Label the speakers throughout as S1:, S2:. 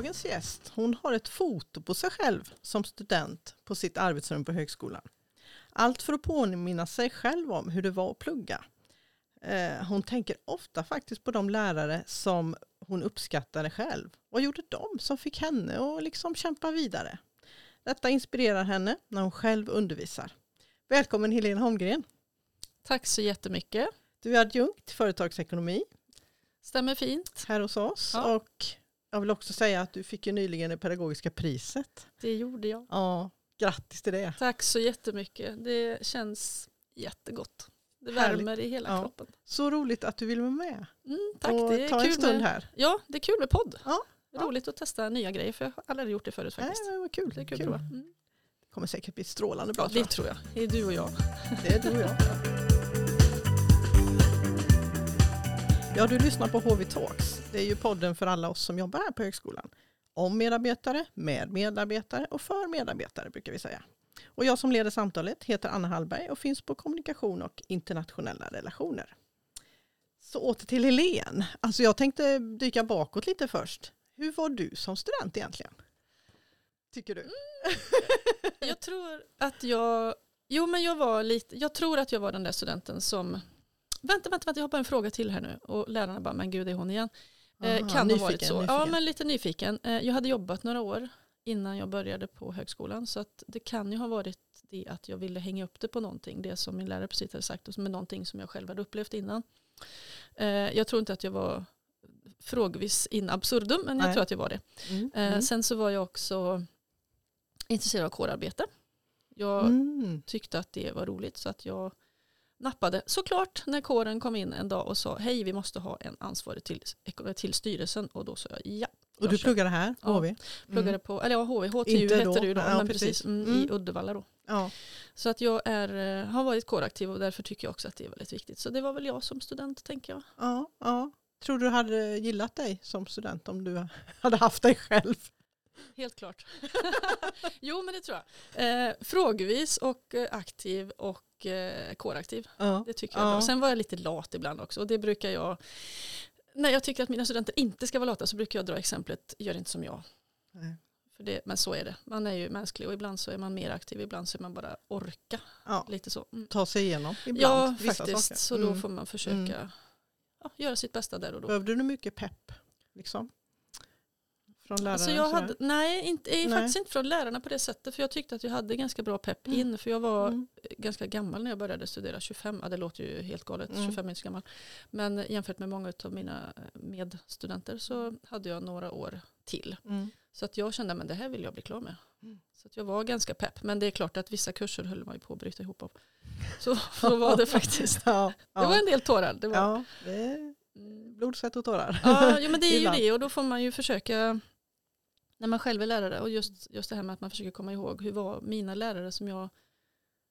S1: dagens gäst hon har ett foto på sig själv som student på sitt arbetsrum på högskolan. Allt för att påminna sig själv om hur det var att plugga. Eh, hon tänker ofta faktiskt på de lärare som hon uppskattade själv. Vad gjorde de som fick henne att liksom kämpa vidare? Detta inspirerar henne när hon själv undervisar. Välkommen Helene Holmgren.
S2: Tack så jättemycket.
S1: Du är adjunkt i företagsekonomi.
S2: Stämmer fint.
S1: Här hos oss. Ja. Och jag vill också säga att du fick ju nyligen det pedagogiska priset.
S2: Det gjorde jag.
S1: Ja, grattis till det.
S2: Tack så jättemycket. Det känns jättegott. Det värmer Härligt. i hela ja. kroppen.
S1: Så roligt att du vill vara med.
S2: Mm, tack, och det är ta kul en stund med, här. Ja, det är kul med podd. Ja, ja. Roligt att testa nya grejer för jag har aldrig gjort det förut faktiskt.
S1: Nej, vad kul.
S2: Det är kul, kul. Mm.
S1: Det kommer säkert bli strålande bra.
S2: Ja, det tror jag. Det är du och jag.
S1: Det är du och jag. Ja, du lyssnar på HV Talks. Det är ju podden för alla oss som jobbar här på högskolan. Om medarbetare, med medarbetare och för medarbetare brukar vi säga. Och jag som leder samtalet heter Anna Hallberg och finns på kommunikation och internationella relationer. Så åter till Helene. Alltså jag tänkte dyka bakåt lite först. Hur var du som student egentligen? Tycker du? Mm.
S2: Jag tror att jag, jo men jag var lite, jag tror att jag var den där studenten som, vänta, vänta, vänta jag har bara en fråga till här nu och lärarna bara, men gud det är hon igen. Eh, Aha, kan nyfiken, ha varit så. Nyfiken. Ja men lite nyfiken. Eh, jag hade jobbat några år innan jag började på högskolan. Så att det kan ju ha varit det att jag ville hänga upp det på någonting. Det som min lärare precis hade sagt och som är någonting som jag själv hade upplevt innan. Eh, jag tror inte att jag var frågvis in absurdum men jag Nej. tror att jag var det. Mm. Mm. Sen så var jag också intresserad av kårarbete. Jag mm. tyckte att det var roligt så att jag nappade såklart när kåren kom in en dag och sa hej vi måste ha en ansvarig till, till styrelsen och då sa jag ja
S1: och du pluggade här,
S2: ja, HV? Pluggade mm. på, eller ja, HV, HTU Inte hette det ju då, ja, men precis, mm, mm. i Uddevalla då. Ja. Så att jag är, eh, har varit kåraktiv och därför tycker jag också att det är väldigt viktigt. Så det var väl jag som student tänker jag.
S1: Ja, ja. Tror du hade gillat dig som student om du hade haft dig själv?
S2: Helt klart. jo men det tror jag. Eh, frågvis och eh, aktiv och eh, kåraktiv. Ja. Det tycker jag. Ja. Och sen var jag lite lat ibland också och det brukar jag när jag tycker att mina studenter inte ska vara lata så brukar jag dra exemplet gör inte som jag. Nej. För det, men så är det. Man är ju mänsklig och ibland så är man mer aktiv, ibland så är man bara orka. Ja. Lite så.
S1: Mm. Ta sig igenom
S2: ibland. Ja, faktiskt. Saker. Så då mm. får man försöka mm. ja, göra sitt bästa där och då.
S1: Behövde du mycket pepp? Liksom?
S2: Från lärarna? Alltså jag hade, nej, inte, nej. faktiskt inte från lärarna på det sättet. För jag tyckte att jag hade ganska bra pepp mm. in. För jag var mm. ganska gammal när jag började studera. 25, ja, det låter ju helt galet. Mm. 25 är inte så gammal. Men jämfört med många av mina medstudenter så hade jag några år till. Mm. Så att jag kände att det här vill jag bli klar med. Mm. Så att jag var ganska pepp. Men det är klart att vissa kurser höll man ju på att bryta ihop av. Så, så var det faktiskt. ja, ja. Det var en del tårar. Det var. Ja, det
S1: är blod, svett och tårar.
S2: Ja, men det är ju det. Och då får man ju försöka när man själv är lärare och just, just det här med att man försöker komma ihåg hur var mina lärare som jag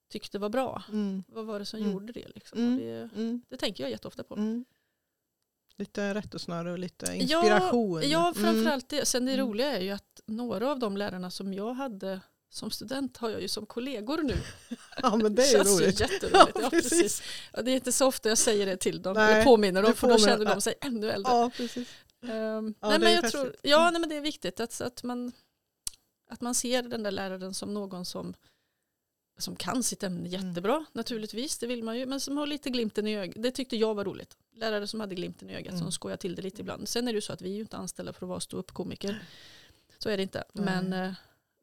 S2: tyckte var bra. Mm. Vad var det som mm. gjorde det? Liksom? Mm. Det, mm. det, tänker jag jätteofta på. Mm.
S1: Lite rättesnöre och lite inspiration.
S2: Ja, ja framförallt det. Sen det roliga är ju att några av de lärarna som jag hade som student har jag ju som kollegor nu.
S1: Ja men det är ju roligt.
S2: jätteroligt. Ja, precis. Ja, det är inte så ofta jag säger det till dem, nej, eller påminner dem, för då känner de sig ännu äldre.
S1: Ja, precis.
S2: Um, ja, nej, men jag tror, ja, mm. nej, men det är viktigt att, att, man, att man ser den där läraren som någon som, som kan sitt ämne mm. jättebra mm. naturligtvis, det vill man ju, men som har lite glimten i ögat. Det tyckte jag var roligt. Lärare som hade glimten i ögat mm. som skojar till det lite ibland. Sen är det ju så att vi är ju inte anställda för att vara ståuppkomiker. Så är det inte. Men uh,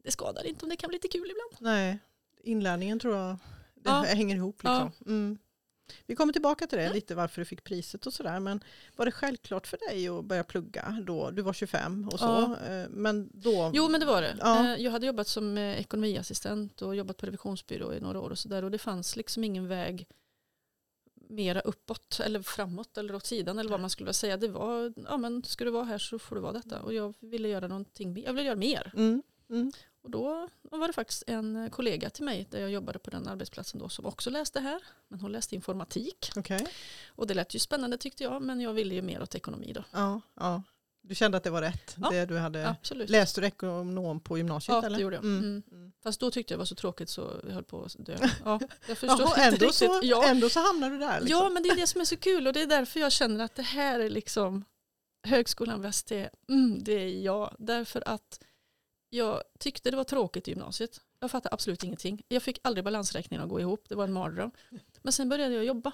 S2: det skadar inte om det kan bli lite kul ibland.
S1: Nej, inlärningen tror jag det ja. hänger ihop. Liksom. Ja. Mm. Vi kommer tillbaka till det, mm. lite varför du fick priset och sådär. Men var det självklart för dig att börja plugga då? Du var 25 och så. Ja. Eh, men då...
S2: Jo men det var det. Ja. Eh, jag hade jobbat som eh, ekonomiassistent och jobbat på revisionsbyrå i några år och sådär. Och det fanns liksom ingen väg mera uppåt eller framåt eller åt sidan eller vad man skulle säga. Det var, ja men ska du vara här så får du vara detta. Och jag ville göra någonting, jag ville göra mer. Mm. Mm. Och då var det faktiskt en kollega till mig där jag jobbade på den arbetsplatsen då som också läste här. Men hon läste informatik.
S1: Okay.
S2: Och det lät ju spännande tyckte jag men jag ville ju mer åt ekonomi då.
S1: Ja, ja. Du kände att det var rätt? Ja, det du hade, absolut. Läste du ekonom på gymnasiet?
S2: Ja,
S1: eller?
S2: det gjorde jag. Mm. Mm. mm. Fast då tyckte jag det var så tråkigt så jag höll på att dö. Ja, jag förstår
S1: Jaha, ändå, riktigt. Så, ja. ändå så hamnade du där?
S2: Liksom. Ja, men det är det som är så kul och det är därför jag känner att det här är liksom Högskolan Väst, mm, det är jag. Därför att jag tyckte det var tråkigt i gymnasiet. Jag fattade absolut ingenting. Jag fick aldrig balansräkningen att gå ihop. Det var en mardröm. Men sen började jag jobba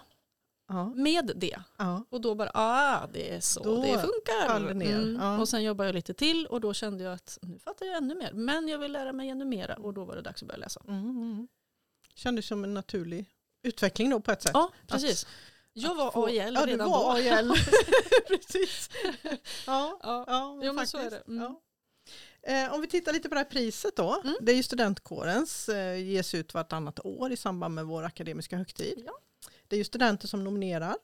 S1: Ja.
S2: med det.
S1: Ja.
S2: Och då bara, ah, det är så
S1: Då
S2: det funkar. Mm.
S1: ja.
S2: Och sen jobbade jag lite till och då kände jag att nu fattar jag ännu mer. Men jag vill lära mig ännu mera och då var det dags att börja läsa.
S1: Mm, mm. Kändes som en naturlig utveckling då på ett sätt.
S2: Ja, precis. Jag var
S1: få-
S2: AIL
S1: ja, du
S2: redan
S1: var
S2: då.
S1: AIL. precis. Ja,
S2: Ja.
S1: ja
S2: Jo, men så är det. Mm.
S1: Eh, om vi tittar lite på det här priset då.
S2: Mm.
S1: Det är ju studentkårens, eh, ges ut vartannat år i samband med vår akademiska högtid.
S2: Ja.
S1: Det är ju studenter som nominerar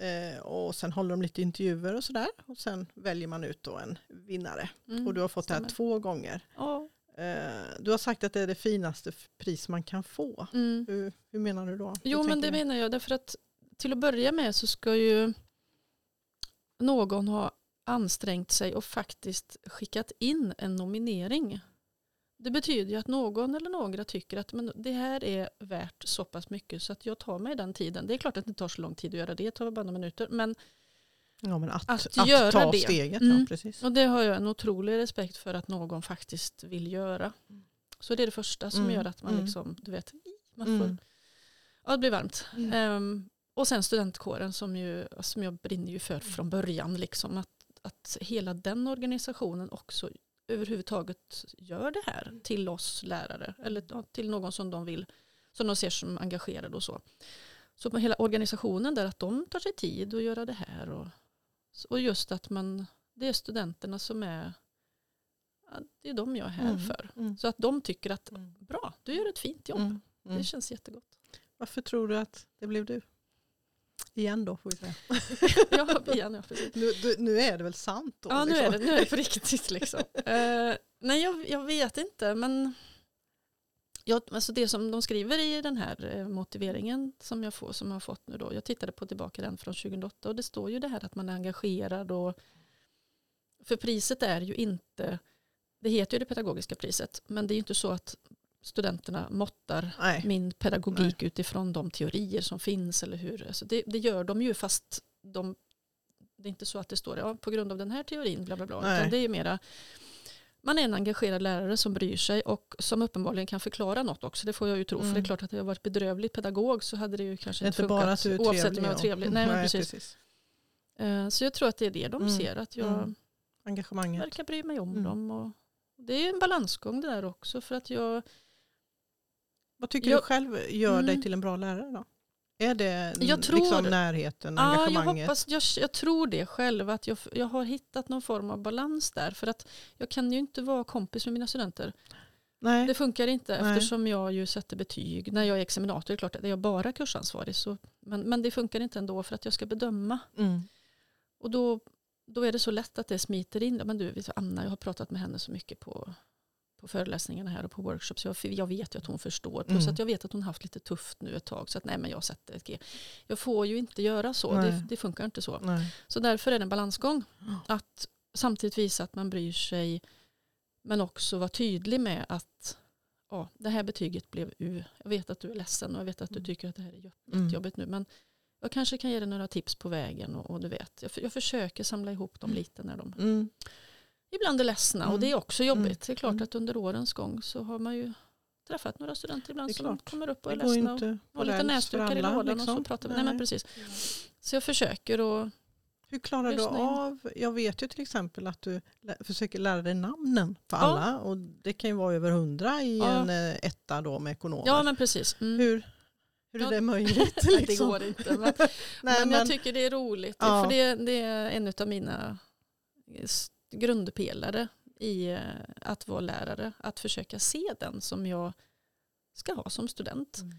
S1: eh, och sen håller de lite intervjuer och sådär. Och sen väljer man ut då en vinnare.
S2: Mm,
S1: Och du har fått det här
S2: stämmer.
S1: två gånger. Eh, du har sagt att det är det finaste pris man kan få.
S2: Mm.
S1: Hur, hur menar du då?
S2: Jo men det
S1: du?
S2: menar jag därför att till att börja med så ska ju någon ha ansträngt sig och faktiskt skickat in en nominering. Det betyder ju att någon eller några tycker att men det här är värt så pass mycket så att jag tar mig den tiden. Det är klart att det tar så lång tid att göra det, det tar bara några minuter. Men
S1: Ja, men att,
S2: att
S1: att,
S2: göra
S1: ta
S2: det.
S1: steget,
S2: Mm.
S1: ja precis.
S2: och det har jag en otrolig respekt för att någon faktiskt vill göra. Så det är det första som
S1: Mm,
S2: gör att man
S1: mm.
S2: liksom, du vet, man får,
S1: Mm.
S2: ja det blir varmt. Ehm, och sen studentkåren som, ju, som jag brinner ju för från början. Liksom, att, att hela den organisationen också överhuvudtaget gör det här till oss lärare. Eller till någon som de vill, som de ser som engagerad och så. Så på hela organisationen där att de tar sig tid att göra det här. Och, och just att man, det är studenterna som är, det är de jag är här
S1: Mm,
S2: för.
S1: mm,
S2: Så att de tycker att
S1: mm,
S2: bra, du gör ett fint jobb.
S1: mm, mm.
S2: Det känns jättegott.
S1: Varför tror du att det blev du? Igen då får vi säga.
S2: Ja, igen, ja, precis.
S1: Nu, du, nu är det väl sant då?
S2: Ja, nu
S1: liksom?
S2: är det, nu är det på riktigt. Liksom. Eh, nej, jag, jag vet inte, men jag, alltså det som de skriver i den här eh, motiveringen som jag, får, som jag har fått nu då, jag tittade på tillbaka den från 2008 och det står ju det här att man är engagerad och för priset är ju inte, det heter ju det pedagogiska priset, men det är ju inte så att studenterna måttar
S1: Nej.
S2: min pedagogik utifrån de teorier som finns eller hur. Alltså det, det gör de ju fast de, det är inte så att det står ja, på grund av den här teorin bla bla bla.
S1: Nej.
S2: Utan det är mera man är en engagerad lärare som bryr sig och som uppenbarligen kan förklara något också. Det får jag ju tro. För det är
S1: Mm.
S2: klart att jag varit bedrövlig pedagog så hade det ju kanske
S1: Det
S2: inte funkat.
S1: bara att du är
S2: oavsett
S1: trevlig.
S2: om jag var
S1: ja.
S2: trevlig. Nej, men precis.
S1: precis.
S2: Eh, Så jag tror att det är det de
S1: Mm.
S2: ser. Att jag
S1: Mm. Engagemanget.
S2: verkar bry mig om
S1: Mm.
S2: dem. Och det är en balansgång det där också. För att jag,
S1: Vad tycker
S2: Jag-
S1: du själv gör dig
S2: Mm.
S1: till en bra lärare då? Är det
S2: Jag tror-
S1: liksom närheten,
S2: Ja, jag,
S1: engagemanget?
S2: hoppas, jag, jag tror det själv, att jag, jag har hittat någon form av balans där. För att jag kan ju inte vara kompis med mina studenter.
S1: Nej.
S2: Det funkar inte
S1: Nej.
S2: eftersom jag ju sätter betyg. När jag är examinator är det klart att jag bara kursansvarig. Så, men, men det funkar inte ändå för att jag ska bedöma.
S1: Mm.
S2: Och då, då är det så lätt att det smiter in. Men du, Anna, jag har pratat med henne så mycket på, på föreläsningarna här och på workshops. Jag, jag vet ju att hon förstår. Plus
S1: Mm.
S2: att jag vet att hon haft lite tufft nu ett tag. Så att nej, men jag sätter ett G. Jag får ju inte göra så. Det, det funkar inte så.
S1: Nej.
S2: Så därför är det en balansgång. Att samtidigt visa att man bryr sig. Men också vara tydlig med att ja, det här betyget blev U. Jag vet att du är ledsen och jag vet att du
S1: Mm.
S2: tycker att det här är
S1: Mm.
S2: jättejobbigt nu. Men jag kanske kan ge dig några tips på vägen. Och, och du vet, jag, jag försöker samla ihop dem lite när de
S1: Mm.
S2: Ibland är ledsna.
S1: Mm.
S2: Och det är också jobbigt. Det är klart
S1: Mm.
S2: att under årens gång så har man ju träffat några studenter ibland
S1: Det
S2: som kommer upp och
S1: Det
S2: är ledsna. Och, och lite näsdukar i lådan
S1: liksom.
S2: och så pratar vi. Nej, men precis. Så jag försöker och
S1: Hur klarar du av, jag vet ju till exempel att du försöker lära dig namnen på
S2: Ja.
S1: alla och det kan ju vara över hundra i
S2: Ja.
S1: en eh, etta då med ekonomer.
S2: ja men precis. Mm.
S1: Hur, hur är
S2: Ja.
S1: det möjligt?
S2: Det
S1: liksom?
S2: går inte. Men,
S1: Nej,
S2: men,
S1: men,
S2: jag tycker det är roligt. För det, det är en av mina grundpelare i eh, att vara lärare. Att försöka se den som jag ska ha som student.
S1: Mm.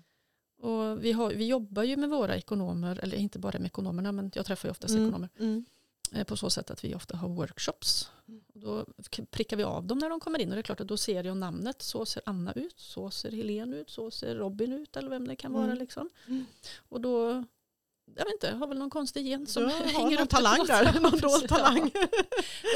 S2: Och vi, har, vi jobbar ju med våra ekonomer, eller inte bara med ekonomerna, men jag träffar ju oftast
S1: Mm,
S2: ekonomer.
S1: mm,
S2: eh, På så sätt att vi ofta har workshops.
S1: Mm.
S2: Och då prickar vi av dem när de kommer in och det är klart att då ser jag namnet. Så ser Anna ut, så ser Helene ut, så ser Robin ut eller vem det kan vara.
S1: Mm.
S2: Liksom.
S1: Mm.
S2: Och då, jag vet inte, har väl någon konstig gen som
S1: har
S2: hänger
S1: någon talang där, någon dold
S2: Ja.
S1: talang.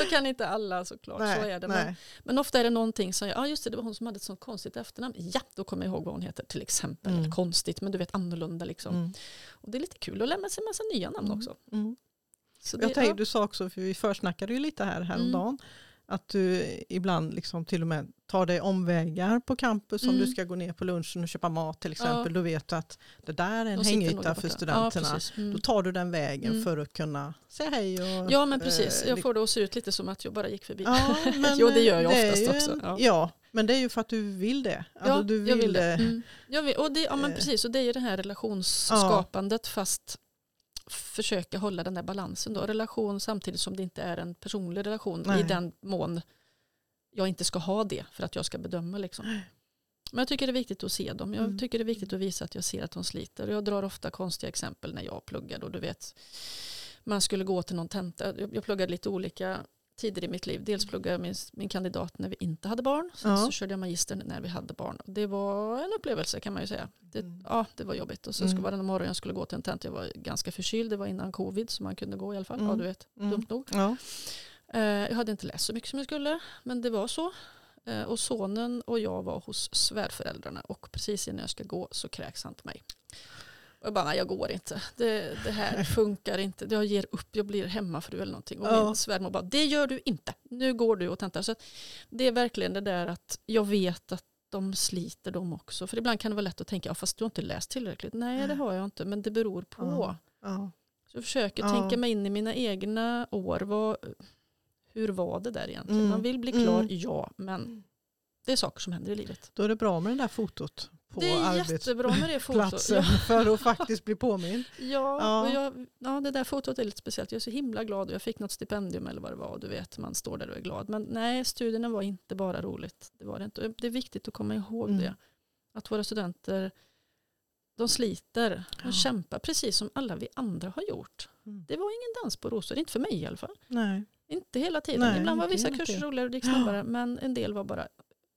S2: Då kan inte alla såklart, så är det. Men,
S1: nej.
S2: men ofta är det någonting som, ja just det, det var hon som hade ett sånt konstigt efternamn. Ja, då kommer jag ihåg vad hon heter till exempel.
S1: Mm.
S2: Eller konstigt, men du vet annorlunda liksom.
S1: Mm,
S2: Och det är lite kul att lämna sig en massa nya namn
S1: Mm.
S2: också.
S1: mm. Så det, jag tänkte, ja. Du sa också, för vi försnackade ju lite här häromdagen, mm. Att du ibland liksom till och med tar dig omvägar på campus mm. om du ska gå ner på lunchen och köpa mat till exempel. Ja. Du vet att det där är en hängyta för studenterna. Ja, mm. Då tar du den vägen mm. för att kunna säga hej. Och,
S2: ja men precis, jag eh, får det att se ut lite som att jag bara gick förbi. Ja, men, jo det gör jag oftast också.
S1: Ja. ja. men det är ju för att du vill det. Alltså, ja, du vill, jag vill det. Mm.
S2: Jag vill, och det, ja, men precis, och det är ju det här relationsskapandet fast försöka hålla den där balansen då. Relation samtidigt som det inte är en personlig relation Nej. i den mån jag inte ska ha det för att jag ska bedöma. Liksom. Men jag tycker det är viktigt att se dem. Jag mm. tycker det är viktigt att visa att jag ser att de sliter. Jag drar ofta konstiga exempel när jag pluggade. Och du vet, man skulle gå till någon tenta. Jag pluggade lite olika tider i mitt liv. Dels pluggade jag min, min kandidat när vi inte hade barn. Sen ja. så körde jag magistern när vi hade barn. Det var en upplevelse kan man ju säga. Det, mm. Ja, det var jobbigt. Och så mm. var det en morgon jag skulle gå till en tent. Jag var ganska förkyld. Det var innan covid så man kunde gå i alla fall. Mm. Ja, du vet, mm. dumt nog. Ja. Eh, jag hade inte läst så mycket som jag skulle. Men det var så. Eh, och sonen och jag var hos svärföräldrarna. Och precis innan jag ska gå så kräks han på mig. Och jag bara, nej jag går inte. Det, det här funkar inte. Jag ger upp, jag blir hemmafru eller någonting. Och ja. min svärmor bara, det gör du inte. Nu går du och tentar. Så det är verkligen det där att jag vet att de sliter de också. För ibland kan det vara lätt att tänka, ja, fast du har inte läst tillräckligt. Nej, det har jag inte, men det beror på. Ja. Ja. Så jag försöker tänka mig in i mina egna år. Vad, hur var det där egentligen? Mm. Man vill bli klar, mm. ja, men det är saker som händer i livet.
S1: Då är det bra med det där fotot på det
S2: är jättebra med det fotot. Ja.
S1: för att faktiskt bli påmind.
S2: Ja, ja. Och jag, ja, det där fotot är lite speciellt. Jag är så himla glad och jag fick något stipendium eller vad det var. Du vet, man står där och är glad. Men nej, studierna var inte bara roligt. Det, var det, inte. det är viktigt att komma ihåg mm. det. Att våra studenter, de sliter, de kämpar precis som alla vi andra har gjort. Mm. Det var ingen dans på rosor, inte för mig i alla fall.
S1: Nej.
S2: Inte hela tiden. Nej, Ibland var vissa kurser roligare och det gick snabbare. Men en del var bara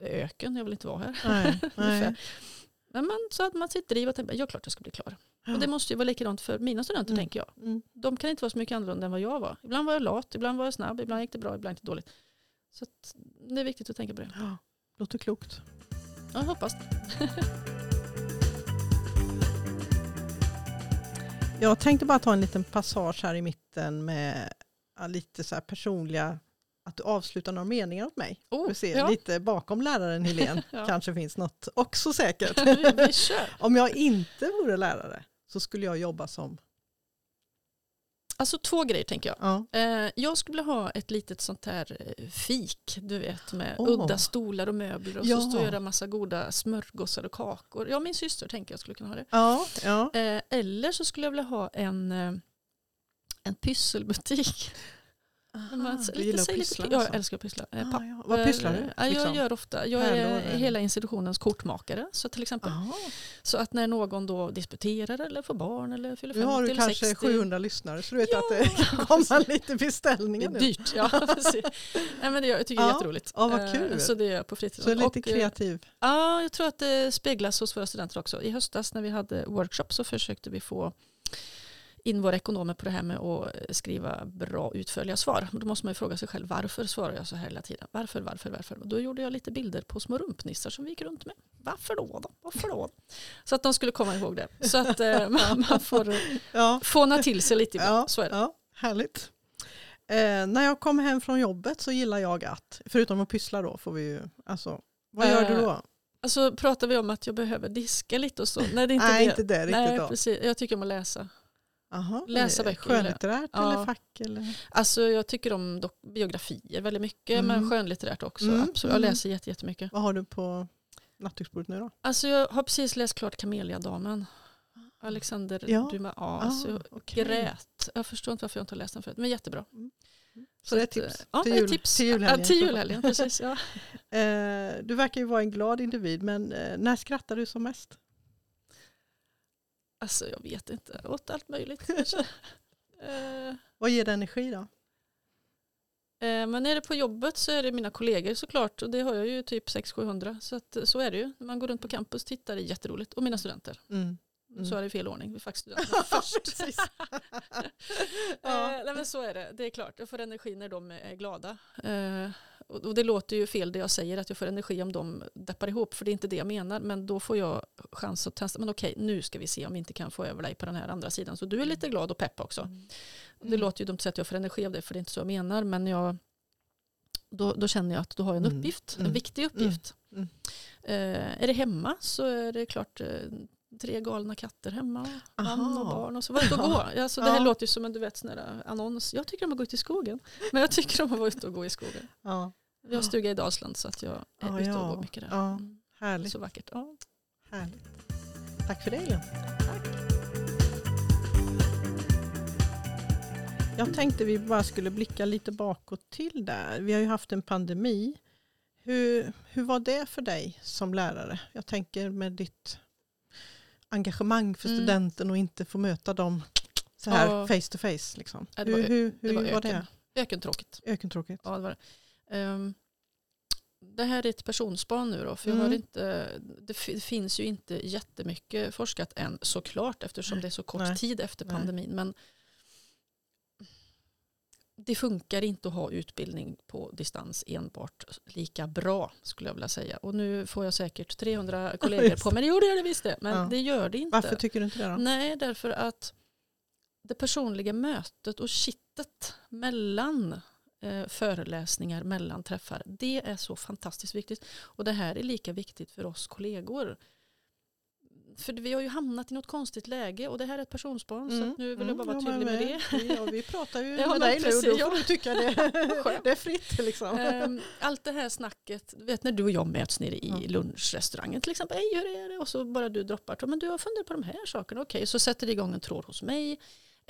S2: öken, jag vill inte vara här. Nej, nej. Men man, så att man sitter i och tänker, ja klart jag ska bli klar. Ja. Och det måste ju vara likadant för mina studenter mm. tänker jag. Mm. De kan inte vara så mycket annorlunda än vad jag var. Ibland var jag lat, ibland var jag snabb, ibland gick det bra, ibland gick det dåligt. Så det är viktigt att tänka på det.
S1: Ja, låter klokt.
S2: Ja, jag hoppas.
S1: jag tänkte bara ta en liten passage här i mitten med lite så personliga att du avslutar några meningar åt mig. Oh, du ser ja. lite bakom läraren Helene ja. kanske finns något också säkert. Om jag inte vore lärare så skulle jag jobba som
S2: Alltså två grejer tänker jag. Ja. Eh, jag skulle vilja ha ett litet sånt här eh, fik, du vet med oh. udda stolar och möbler och ja. så står jag där massa goda smörgåsar och kakor. Ja, min syster tänker jag skulle kunna ha det.
S1: Ja, ja.
S2: Eh, eller så skulle jag vilja ha en, en pysselbutik.
S1: Aha, du gillar att pyssla?
S2: Lite, jag älskar att pyssla.
S1: Ah, ja. Vad pysslar du?
S2: Liksom? Jag gör ofta, jag är hela institutionens kortmakare. Så till exempel. Aha. Så att när någon då disputerar eller får barn eller fyller 50
S1: Nu har du kanske 60. 700 lyssnare så du vet ja. att det kan komma lite beställningar
S2: nu. Det är dyrt, ja. Nej, men det, jag tycker det är jätteroligt.
S1: Ja, vad kul.
S2: Eh, så det är på fritiden.
S1: Så lite och, eh, kreativ.
S2: Ja, jag tror att det speglas hos våra studenter också. I höstas när vi hade workshop så försökte vi få in våra ekonomer på det här med att skriva bra utförliga svar. Då måste man ju fråga sig själv varför svarar jag så här hela tiden? Varför, varför, varför? Och då gjorde jag lite bilder på små rumpnissar som vi gick runt med. Varför då? då? Varför då? Så att de skulle komma ihåg det. Så att eh, man, man, får ja. fåna till sig lite ibland. Ja, så är det.
S1: Ja, härligt. Eh, när jag kommer hem från jobbet så gillar jag att, förutom att pyssla då, får vi ju, alltså, vad gör eh, du då?
S2: Alltså pratar vi om att jag behöver diska lite och så?
S1: Nej, det är inte Nej, det. inte det riktigt
S2: Nej, då. precis. Jag tycker om att läsa.
S1: Aha, Läsa böcker. Skönlitterärt ja. eller fack? Eller?
S2: Alltså jag tycker om biografier väldigt mycket mm. men skönlitterärt också. Mm. Absolut. Jag mm. läser jättemycket.
S1: Vad har du på nattduksbordet nu då?
S2: Alltså jag har precis läst klart Kameliadamen. Alexander ja. Dumas. Ja, alltså jag okay. grät. Jag förstår inte varför jag inte har läst den förut men jättebra. Mm.
S1: Så, det är ett tips?
S2: Ja,
S1: till,
S2: jul, tips.
S1: till julhelgen.
S2: Ja, till julhelgen precis, ja.
S1: eh, du verkar ju vara en glad individ men eh, när skrattar du som mest?
S2: Alltså jag vet inte, åt allt möjligt
S1: eh, Vad ger det energi då?
S2: Eh, men är det på jobbet så är det mina kollegor såklart och det har jag ju typ 600-700 så att, så är det ju. När man går runt på campus och tittar det är jätteroligt och mina studenter. Mm. Mm. Så är det i fel ordning. Vi studenterna först. ja. eh, nej, men så är det. Det är klart. Jag får energi när de är glada. Eh, och, det låter ju fel det jag säger att jag får energi om de deppar ihop. För det är inte det jag menar. Men då får jag chans att testa. Men okej, nu ska vi se om vi inte kan få över dig på den här andra sidan. Så du är lite glad och pepp också. Mm. Det mm. låter ju dumt att säga att jag får energi av det. För det är inte så jag menar. Men jag, då, då känner jag att du har en mm. uppgift. En mm. viktig uppgift. Mm. Eh, är det hemma så är det klart eh, tre galna katter hemma. Man och barn och så. Var ute och gå. Alltså, det här ja. låter ju som en du vet, sån annons. Jag tycker om att gå ut i skogen. Men jag tycker om att vara ute och gå i skogen. Ja. Vi har stuga i Dalsland så att jag är ja, ute och går mycket där.
S1: Ja. Härligt.
S2: Så vackert. Ja.
S1: Härligt. Tack för det Elin. Tack. Jag tänkte vi bara skulle blicka lite bakåt till där. Vi har ju haft en pandemi. Hur, hur var det för dig som lärare? Jag tänker med ditt engagemang för mm. studenten och inte få möta dem så här ja. face to face. Liksom.
S2: Ja, det var, hur hur, hur det var, var öken. det? Ökentråkigt.
S1: Ökentråkigt.
S2: Ja, det, var det. Um, det här är ett personspan nu då, för mm. jag har inte, det finns ju inte jättemycket forskat än såklart eftersom det är så kort Nej. tid efter pandemin. Men det funkar inte att ha utbildning på distans enbart lika bra skulle jag vilja säga. Och nu får jag säkert 300 kollegor på mig. Jo det gör det visst det, men ja. det gör det inte.
S1: Varför tycker du inte det då?
S2: Nej, därför att det personliga mötet och kittet mellan eh, föreläsningar, mellan träffar, det är så fantastiskt viktigt. Och det här är lika viktigt för oss kollegor för vi har ju hamnat i något konstigt läge och det här är ett personspan mm. så nu vill jag bara vara tydlig med det.
S1: Ja, vi pratar ju med dig nu och då får du tycka det, det är fritt. Liksom.
S2: Um, allt det här snacket, vet när du och jag möts nere i ja. lunchrestaurangen till exempel, hej hur är det? Och så bara du droppar, men du har funderat på de här sakerna, okej, okay. så sätter det igång en tråd hos mig.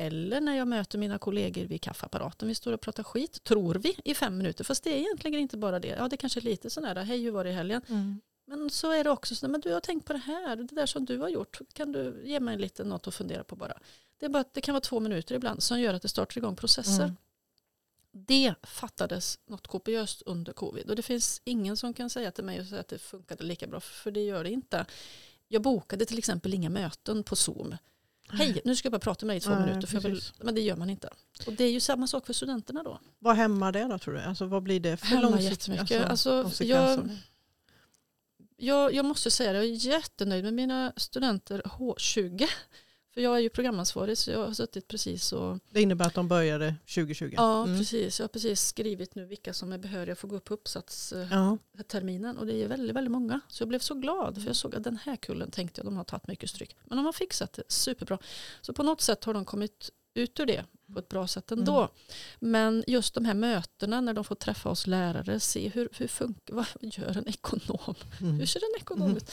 S2: Eller när jag möter mina kollegor vid kaffeapparaten, vi står och pratar skit, tror vi, i fem minuter. Fast det är egentligen inte bara det. Ja, det kanske är lite sån här, hej hur var det i helgen? Mm. Men så är det också, så, men du har tänkt på det här, det där som du har gjort, kan du ge mig lite något att fundera på bara. Det, är bara, det kan vara två minuter ibland som gör att det startar igång processer. Mm. Det fattades något kopiöst under covid och det finns ingen som kan säga till mig att det funkade lika bra, för det gör det inte. Jag bokade till exempel inga möten på Zoom. Hej, nu ska jag bara prata med dig i två Nej, minuter. För vill, men det gör man inte. Och det är ju samma sak för studenterna då.
S1: Vad hämmar det då tror du? Alltså, vad blir det för
S2: hämmar jättemycket. Alltså, alltså, jag, jag, jag måste säga det, jag är jättenöjd med mina studenter H20. För jag är ju programansvarig så jag har suttit precis och...
S1: Det innebär att de började 2020?
S2: Ja, mm. precis. Jag har precis skrivit nu vilka som är behöriga för att gå upp på uppsatsterminen. Ja. Och det är väldigt, väldigt många. Så jag blev så glad för jag såg att den här kullen tänkte jag de har tagit mycket stryk. Men de har fixat det superbra. Så på något sätt har de kommit ut ur det på ett bra sätt ändå. Mm. Men just de här mötena när de får träffa oss lärare, se hur, hur funkar, vad gör en ekonom? Mm. Hur ser en ekonom ut?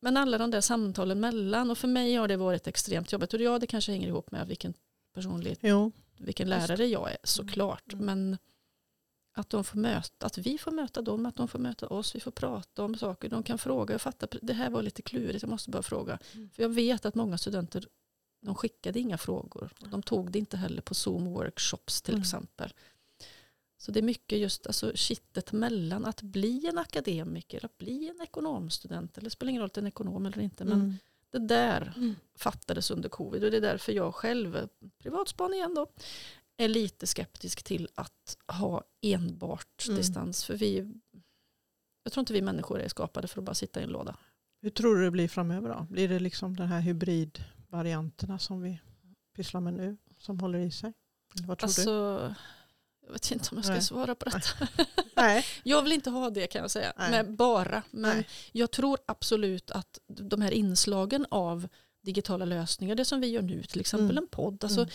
S2: Men alla de där samtalen mellan och för mig har det varit extremt jobbigt och ja det kanske hänger ihop med vilken personlighet, jo. vilken lärare jag är såklart. Mm. Men att, de får möta, att vi får möta dem, att de får möta oss, vi får prata om saker, de kan fråga. Jag fattar, det här var lite klurigt, jag måste bara fråga. Mm. För jag vet att många studenter de skickade inga frågor. De tog det inte heller på Zoom-workshops till mm. exempel. Så det är mycket just alltså, kittet mellan att bli en akademiker, att bli en ekonomstudent, eller det spelar ingen roll att det är en ekonom eller inte, men mm. det där mm. fattades under covid och det är därför jag själv, privatspan igen då, är lite skeptisk till att ha enbart mm. distans. För vi, jag tror inte vi människor är skapade för att bara sitta i en låda.
S1: Hur tror du det blir framöver då? Blir det liksom den här hybrid varianterna som vi pysslar med nu som håller i sig? Eller vad tror
S2: alltså,
S1: du?
S2: Jag vet inte om jag ska Nej. svara på detta. Nej. jag vill inte ha det kan jag säga. Men bara. Men Nej. jag tror absolut att de här inslagen av digitala lösningar, det som vi gör nu, till exempel mm. en podd. Alltså, mm.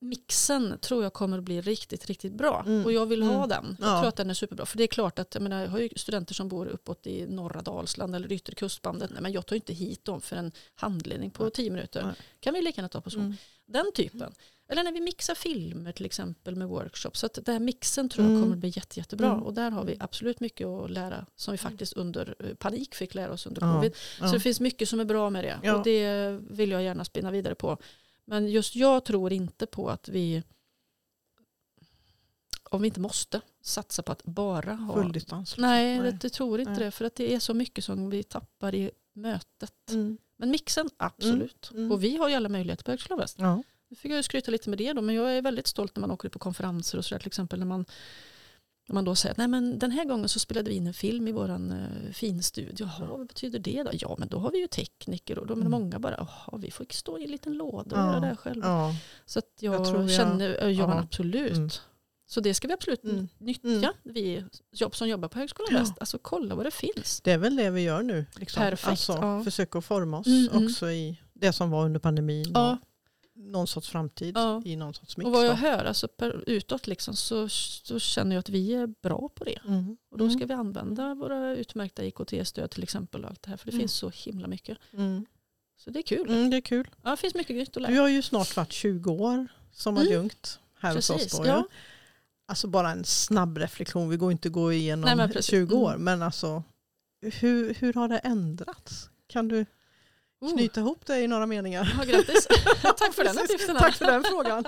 S2: Mixen tror jag kommer att bli riktigt, riktigt bra. Mm. Och jag vill ha mm. den. Jag ja. tror att den är superbra. För det är klart att jag, menar, jag har ju studenter som bor uppåt i norra Dalsland eller yttre kustbandet. Nej, men jag tar inte hit dem för en handledning på tio minuter. Nej. kan vi lika gärna ta på så. Mm. Den typen. Eller när vi mixar filmer till exempel med workshops. Så att den här mixen tror jag mm. kommer att bli jätte, jättebra. Mm. Och där har vi absolut mycket att lära som vi faktiskt under eh, panik fick lära oss under covid. Ja. Så det finns mycket som är bra med det. Ja. Och det vill jag gärna spinna vidare på. Men just jag tror inte på att vi om vi inte måste satsa på att bara ha...
S1: Full distans.
S2: Nej, Nej. Det, det tror inte Nej. det. För att det är så mycket som vi tappar i mötet. Mm. Men mixen, absolut.
S1: Mm, mm.
S2: Och vi har ju alla möjligheter på Högskolan Väst.
S1: Ja.
S2: Nu fick jag skryta lite med det då, men jag är väldigt stolt när man åker på konferenser och sådär till exempel när man, när man då säger att Nej, men den här gången så spelade vi in en film i våran uh, finstudio. Jaha, vad betyder det då? Ja, men då har vi ju tekniker och då är
S1: Mm.
S2: många bara, jaha, vi får stå i en liten låda och
S1: Ja,
S2: göra det här själva.
S1: Ja.
S2: Så att jag,
S1: Jag
S2: känner, ja, men
S1: ja.
S2: absolut.
S1: Mm.
S2: Så det ska vi absolut
S1: Mm.
S2: nyttja,
S1: Mm.
S2: vi jobb som jobbar på Högskolan
S1: Ja.
S2: Väst. Alltså kolla vad det finns.
S1: Det är väl det vi gör nu. Liksom.
S2: Perfekt,
S1: Alltså,
S2: ja.
S1: Försöka att forma oss
S2: Mm, mm.
S1: också i det som var under pandemin.
S2: Ja.
S1: Någon sorts framtid
S2: Ja.
S1: i någon sorts mix.
S2: Och vad jag hör alltså per, utåt liksom, så, så känner jag att vi är bra på det.
S1: Mm.
S2: Och då
S1: Mm.
S2: ska vi använda våra utmärkta IKT-stöd till exempel. Och allt det här, för det
S1: Mm.
S2: finns så himla mycket.
S1: Mm.
S2: Så det är kul.
S1: Mm, det är kul.
S2: Ja, det finns mycket nytt att lära.
S1: Du har ju snart varit 20 år som
S2: Mm.
S1: adjunkt här hos oss.
S2: Precis,
S1: Då,
S2: ja.
S1: Alltså bara en snabb reflektion. Vi går inte gå igenom
S2: Nej, men precis.
S1: 20 år.
S2: Mm.
S1: Men alltså hur, hur har det ändrats? Kan du. Knyta ihop det i några meningar?
S2: Ja, grattis. Tack för den uppgiften.
S1: Tack för den frågan.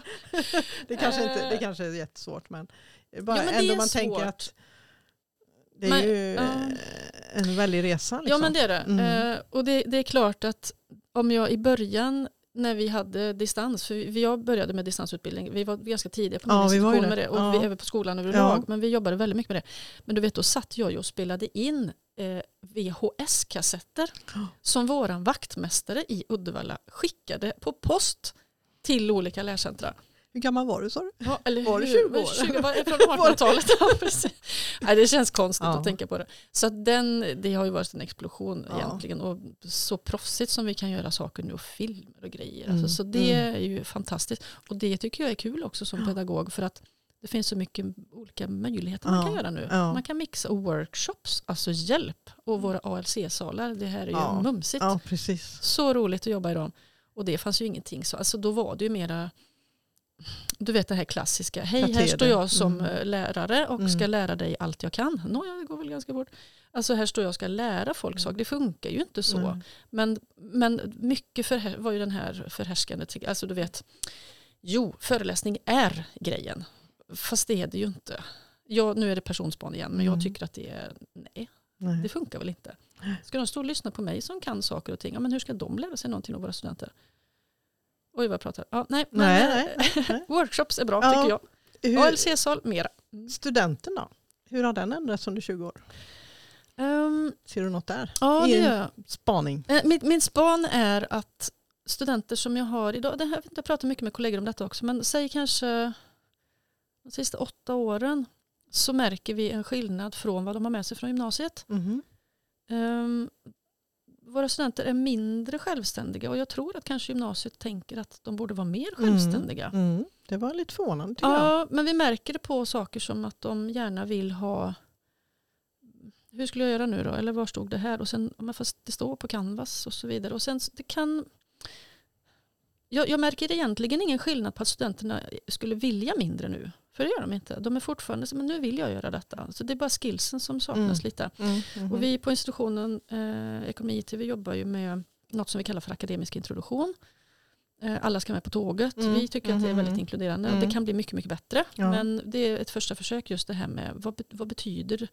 S1: det, kanske inte, det
S2: Eh.
S1: kanske är jättesvårt men, bara
S2: Ja, men
S1: ändå
S2: är
S1: man
S2: svårt.
S1: tänker att det är
S2: Men,
S1: ju eh, en väldig resa. Liksom.
S2: Ja men det är det.
S1: Mm.
S2: Eh, och det, det är klart att om jag i början när vi hade distans, för vi- jag började med distansutbildning, vi var ganska tidiga på
S1: Ja, vi var det.
S2: med det och
S1: Ja.
S2: vi, även på skolan överlag,
S1: Ja.
S2: men vi jobbade väldigt mycket med det. Men du vet då satt jag ju och spelade in eh, VHS-kassetter
S1: Ja.
S2: som våran vaktmästare i Uddevalla skickade på post till olika lärcentra.
S1: Hur gammal var du sa du?
S2: Ja,
S1: Var
S2: hur?
S1: 20 år?
S2: 20 var från 1800-talet. Ja, det känns konstigt
S1: Ja.
S2: att tänka på det. Så den, det har ju varit en explosion
S1: Ja.
S2: egentligen. Och så proffsigt som vi kan göra saker nu och filmer och grejer.
S1: Mm,
S2: Alltså, så det
S1: mm.
S2: är ju fantastiskt. Och det tycker jag är kul också som pedagog. För att det finns så mycket olika möjligheter man
S1: Ja,
S2: kan göra nu.
S1: ja.
S2: Man kan mixa och workshops, alltså hjälp. Och våra ALC-salar, det här är ju
S1: Ja.
S2: mumsigt.
S1: Ja precis.
S2: Så roligt att jobba i dem. Och det fanns ju ingenting så. Alltså då var det ju mera, du vet det här klassiska. Hej, här står jag som
S1: Mm.
S2: eh, lärare och ska
S1: Mm.
S2: lära dig allt jag kan. Nåja, det går väl ganska fort. Alltså här står jag och ska lära folk
S1: Mm.
S2: saker. Det funkar ju inte så.
S1: Mm.
S2: Men, men mycket för, var ju den här förhärskande, alltså du vet, jo, föreläsning är grejen. Fast det är det ju inte. Jag, nu är det personspan igen, men
S1: Mm.
S2: jag tycker att det är, nej,
S1: Nej.
S2: det funkar väl inte. Ska de stå och lyssna på mig som kan saker och ting? Ja, men hur ska de lära sig någonting av våra studenter? Oj vad jag pratar. Ja, nej, men,
S1: Nej,
S2: eh,
S1: nej, nej.
S2: Workshops är bra
S1: Ja.
S2: tycker jag.
S1: Hur,
S2: ALC-sal, mera.
S1: studenten då? Hur har den ändrats under 20 år?
S2: Ehm,
S1: Ser du något där?
S2: ja,
S1: I
S2: det gör jag.
S1: Spaning.
S2: Eh, Min, min span är att studenter som jag har idag, det här, jag pratar mycket med kollegor om detta också, men säg kanske de sista åtta åren så märker vi en skillnad från vad de har med sig från gymnasiet.
S1: Mhm.
S2: Ehm, våra studenter är mindre självständiga och jag tror att kanske gymnasiet tänker att de borde vara mer självständiga.
S1: Mm. Det var lite förvånande tycker.
S2: Ja, men vi märker det på saker som att de gärna vill ha hur skulle jag göra nu då? Eller var stod det här? Och sen, men fast det står på Canvas och så vidare. Och sen det kan... Jag, jag märker egentligen ingen skillnad på att studenterna skulle vilja mindre nu. För det gör de inte. De är fortfarande så men nu vill jag göra detta. Så det är bara skillsen som saknas
S1: Mm.
S2: lite.
S1: Mm. Mhm.
S2: Och vi på institutionen eh, Ekonomi IT vi jobbar ju med något som vi kallar för akademisk introduktion. Eh, alla ska med på tåget.
S1: Mm.
S2: Vi tycker att det är väldigt
S1: Mhm.
S2: inkluderande.
S1: Mm.
S2: Det kan bli mycket, mycket bättre.
S1: Ja.
S2: Men det är ett första försök just det här med vad, vad betyder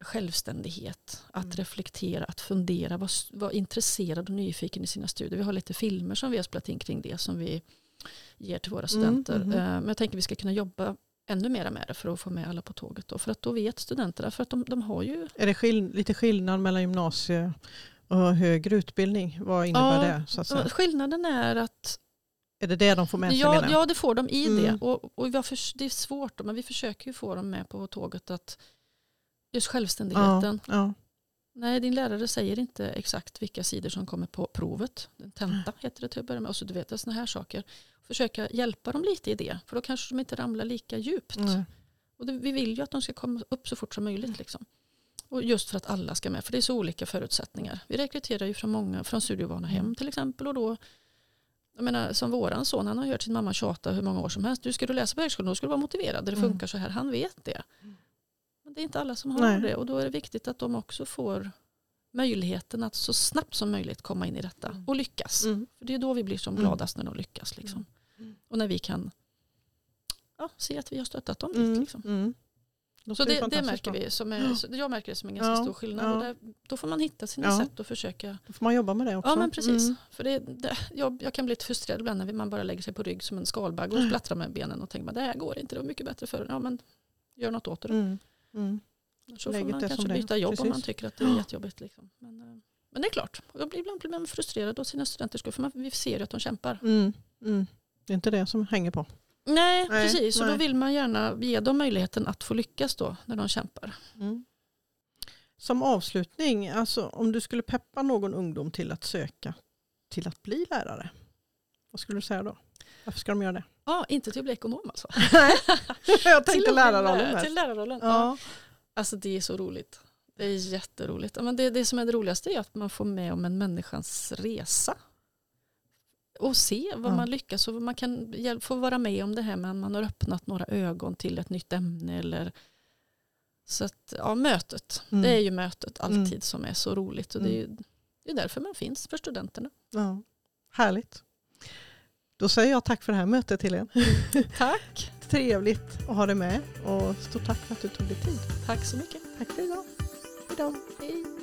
S2: självständighet, att
S1: Mm.
S2: reflektera, att fundera, vara var intresserad och nyfiken i sina studier. Vi har lite filmer som vi har spelat in kring det som vi ger till våra studenter.
S1: mhm.
S2: Eh, Men jag tänker vi ska kunna jobba ännu mer med det för att få med alla på tåget. Då. För att då vet studenterna, för att de, de har ju
S1: Är det skill- lite skillnad mellan gymnasie och högre utbildning? Vad innebär
S2: Ja,
S1: det? Så att säga?
S2: Skillnaden är att
S1: Är det det de får med sig?
S2: ja, ja, det får de i
S1: Mm.
S2: det. Och, och för, det är svårt, men vi försöker ju få dem med på tåget att just självständigheten.
S1: ja, ja.
S2: Nej, din lärare säger inte exakt vilka sidor som kommer på provet. En tenta heter det till att börja med. Och så du vet, sådana här saker. Försöka hjälpa dem lite i det, för då kanske de inte ramlar lika djupt.
S1: Nej.
S2: Och det, vi vill ju att de ska komma upp så fort som möjligt. Liksom. Och just för att alla ska med, för det är så olika förutsättningar. Vi rekryterar ju från många, från studievana hem till exempel. Och då, jag menar, som våran son, han har hört sin mamma tjata hur många år som helst. Du ska du läsa på högskolan, då ska du vara motiverad. Det
S1: Mm.
S2: funkar så här, han vet det. Det är inte alla som har
S1: Nej.
S2: det. Och då är det viktigt att de också får möjligheten att så snabbt som möjligt komma in i detta
S1: Mm.
S2: och lyckas.
S1: Mm.
S2: För det är då vi blir som
S1: Mm.
S2: gladast när de lyckas. Liksom.
S1: Mm.
S2: Och när vi kan ja, se att vi har stöttat dem dit.
S1: Mm.
S2: Liksom.
S1: Mm.
S2: Så det, det märker vi. Som är, jag märker det som en ganska ja, stor skillnad. Ja. Där, då får man hitta sina ja. sätt och försöka.
S1: Då får man jobba med det också.
S2: Ja men precis. Mm. För det, det, jag, jag, kan bli lite frustrerad ibland när man bara lägger sig på rygg som en skalbagge och splattrar med benen och tänker att det här går inte, det var mycket bättre förr. Ja men gör något åt det. Mm. Mm. Så Läget får man kanske byta jobb precis. om man tycker att det är jättejobbigt. Liksom. Men, eh, men det är klart, jag blir ibland blir man frustrerad av sina studenter skull för man, vi ser ju att de kämpar.
S1: Mm. Mm. Det är inte det som hänger på.
S2: Nej, nej precis. Och då vill man gärna ge dem möjligheten att få lyckas då när de kämpar. Mm.
S1: Som avslutning, alltså, om du skulle peppa någon ungdom till att söka till att bli lärare, vad skulle du säga då? Varför ska de göra det?
S2: Ja, inte till att bli ekonom alltså.
S1: jag tänkte lärarrollen.
S2: Till lärarrollen. Ja. ja. Alltså det är så roligt. Det är jätteroligt. Men det, det som är det roligaste är att man får med om en människans resa och se vad ja. man lyckas och man kan få vara med om det här med att man har öppnat några ögon till ett nytt ämne. Eller, så att, ja, mötet, mm. det är ju mötet alltid mm. som är så roligt och det är, mm. det är därför man finns för studenterna.
S1: Ja. Härligt. Då säger jag tack för det här mötet Helene.
S2: Tack.
S1: Trevligt att ha dig med och stort tack för att du tog dig tid.
S2: Tack så mycket.
S1: Tack för idag. Hejdå.
S2: Hej.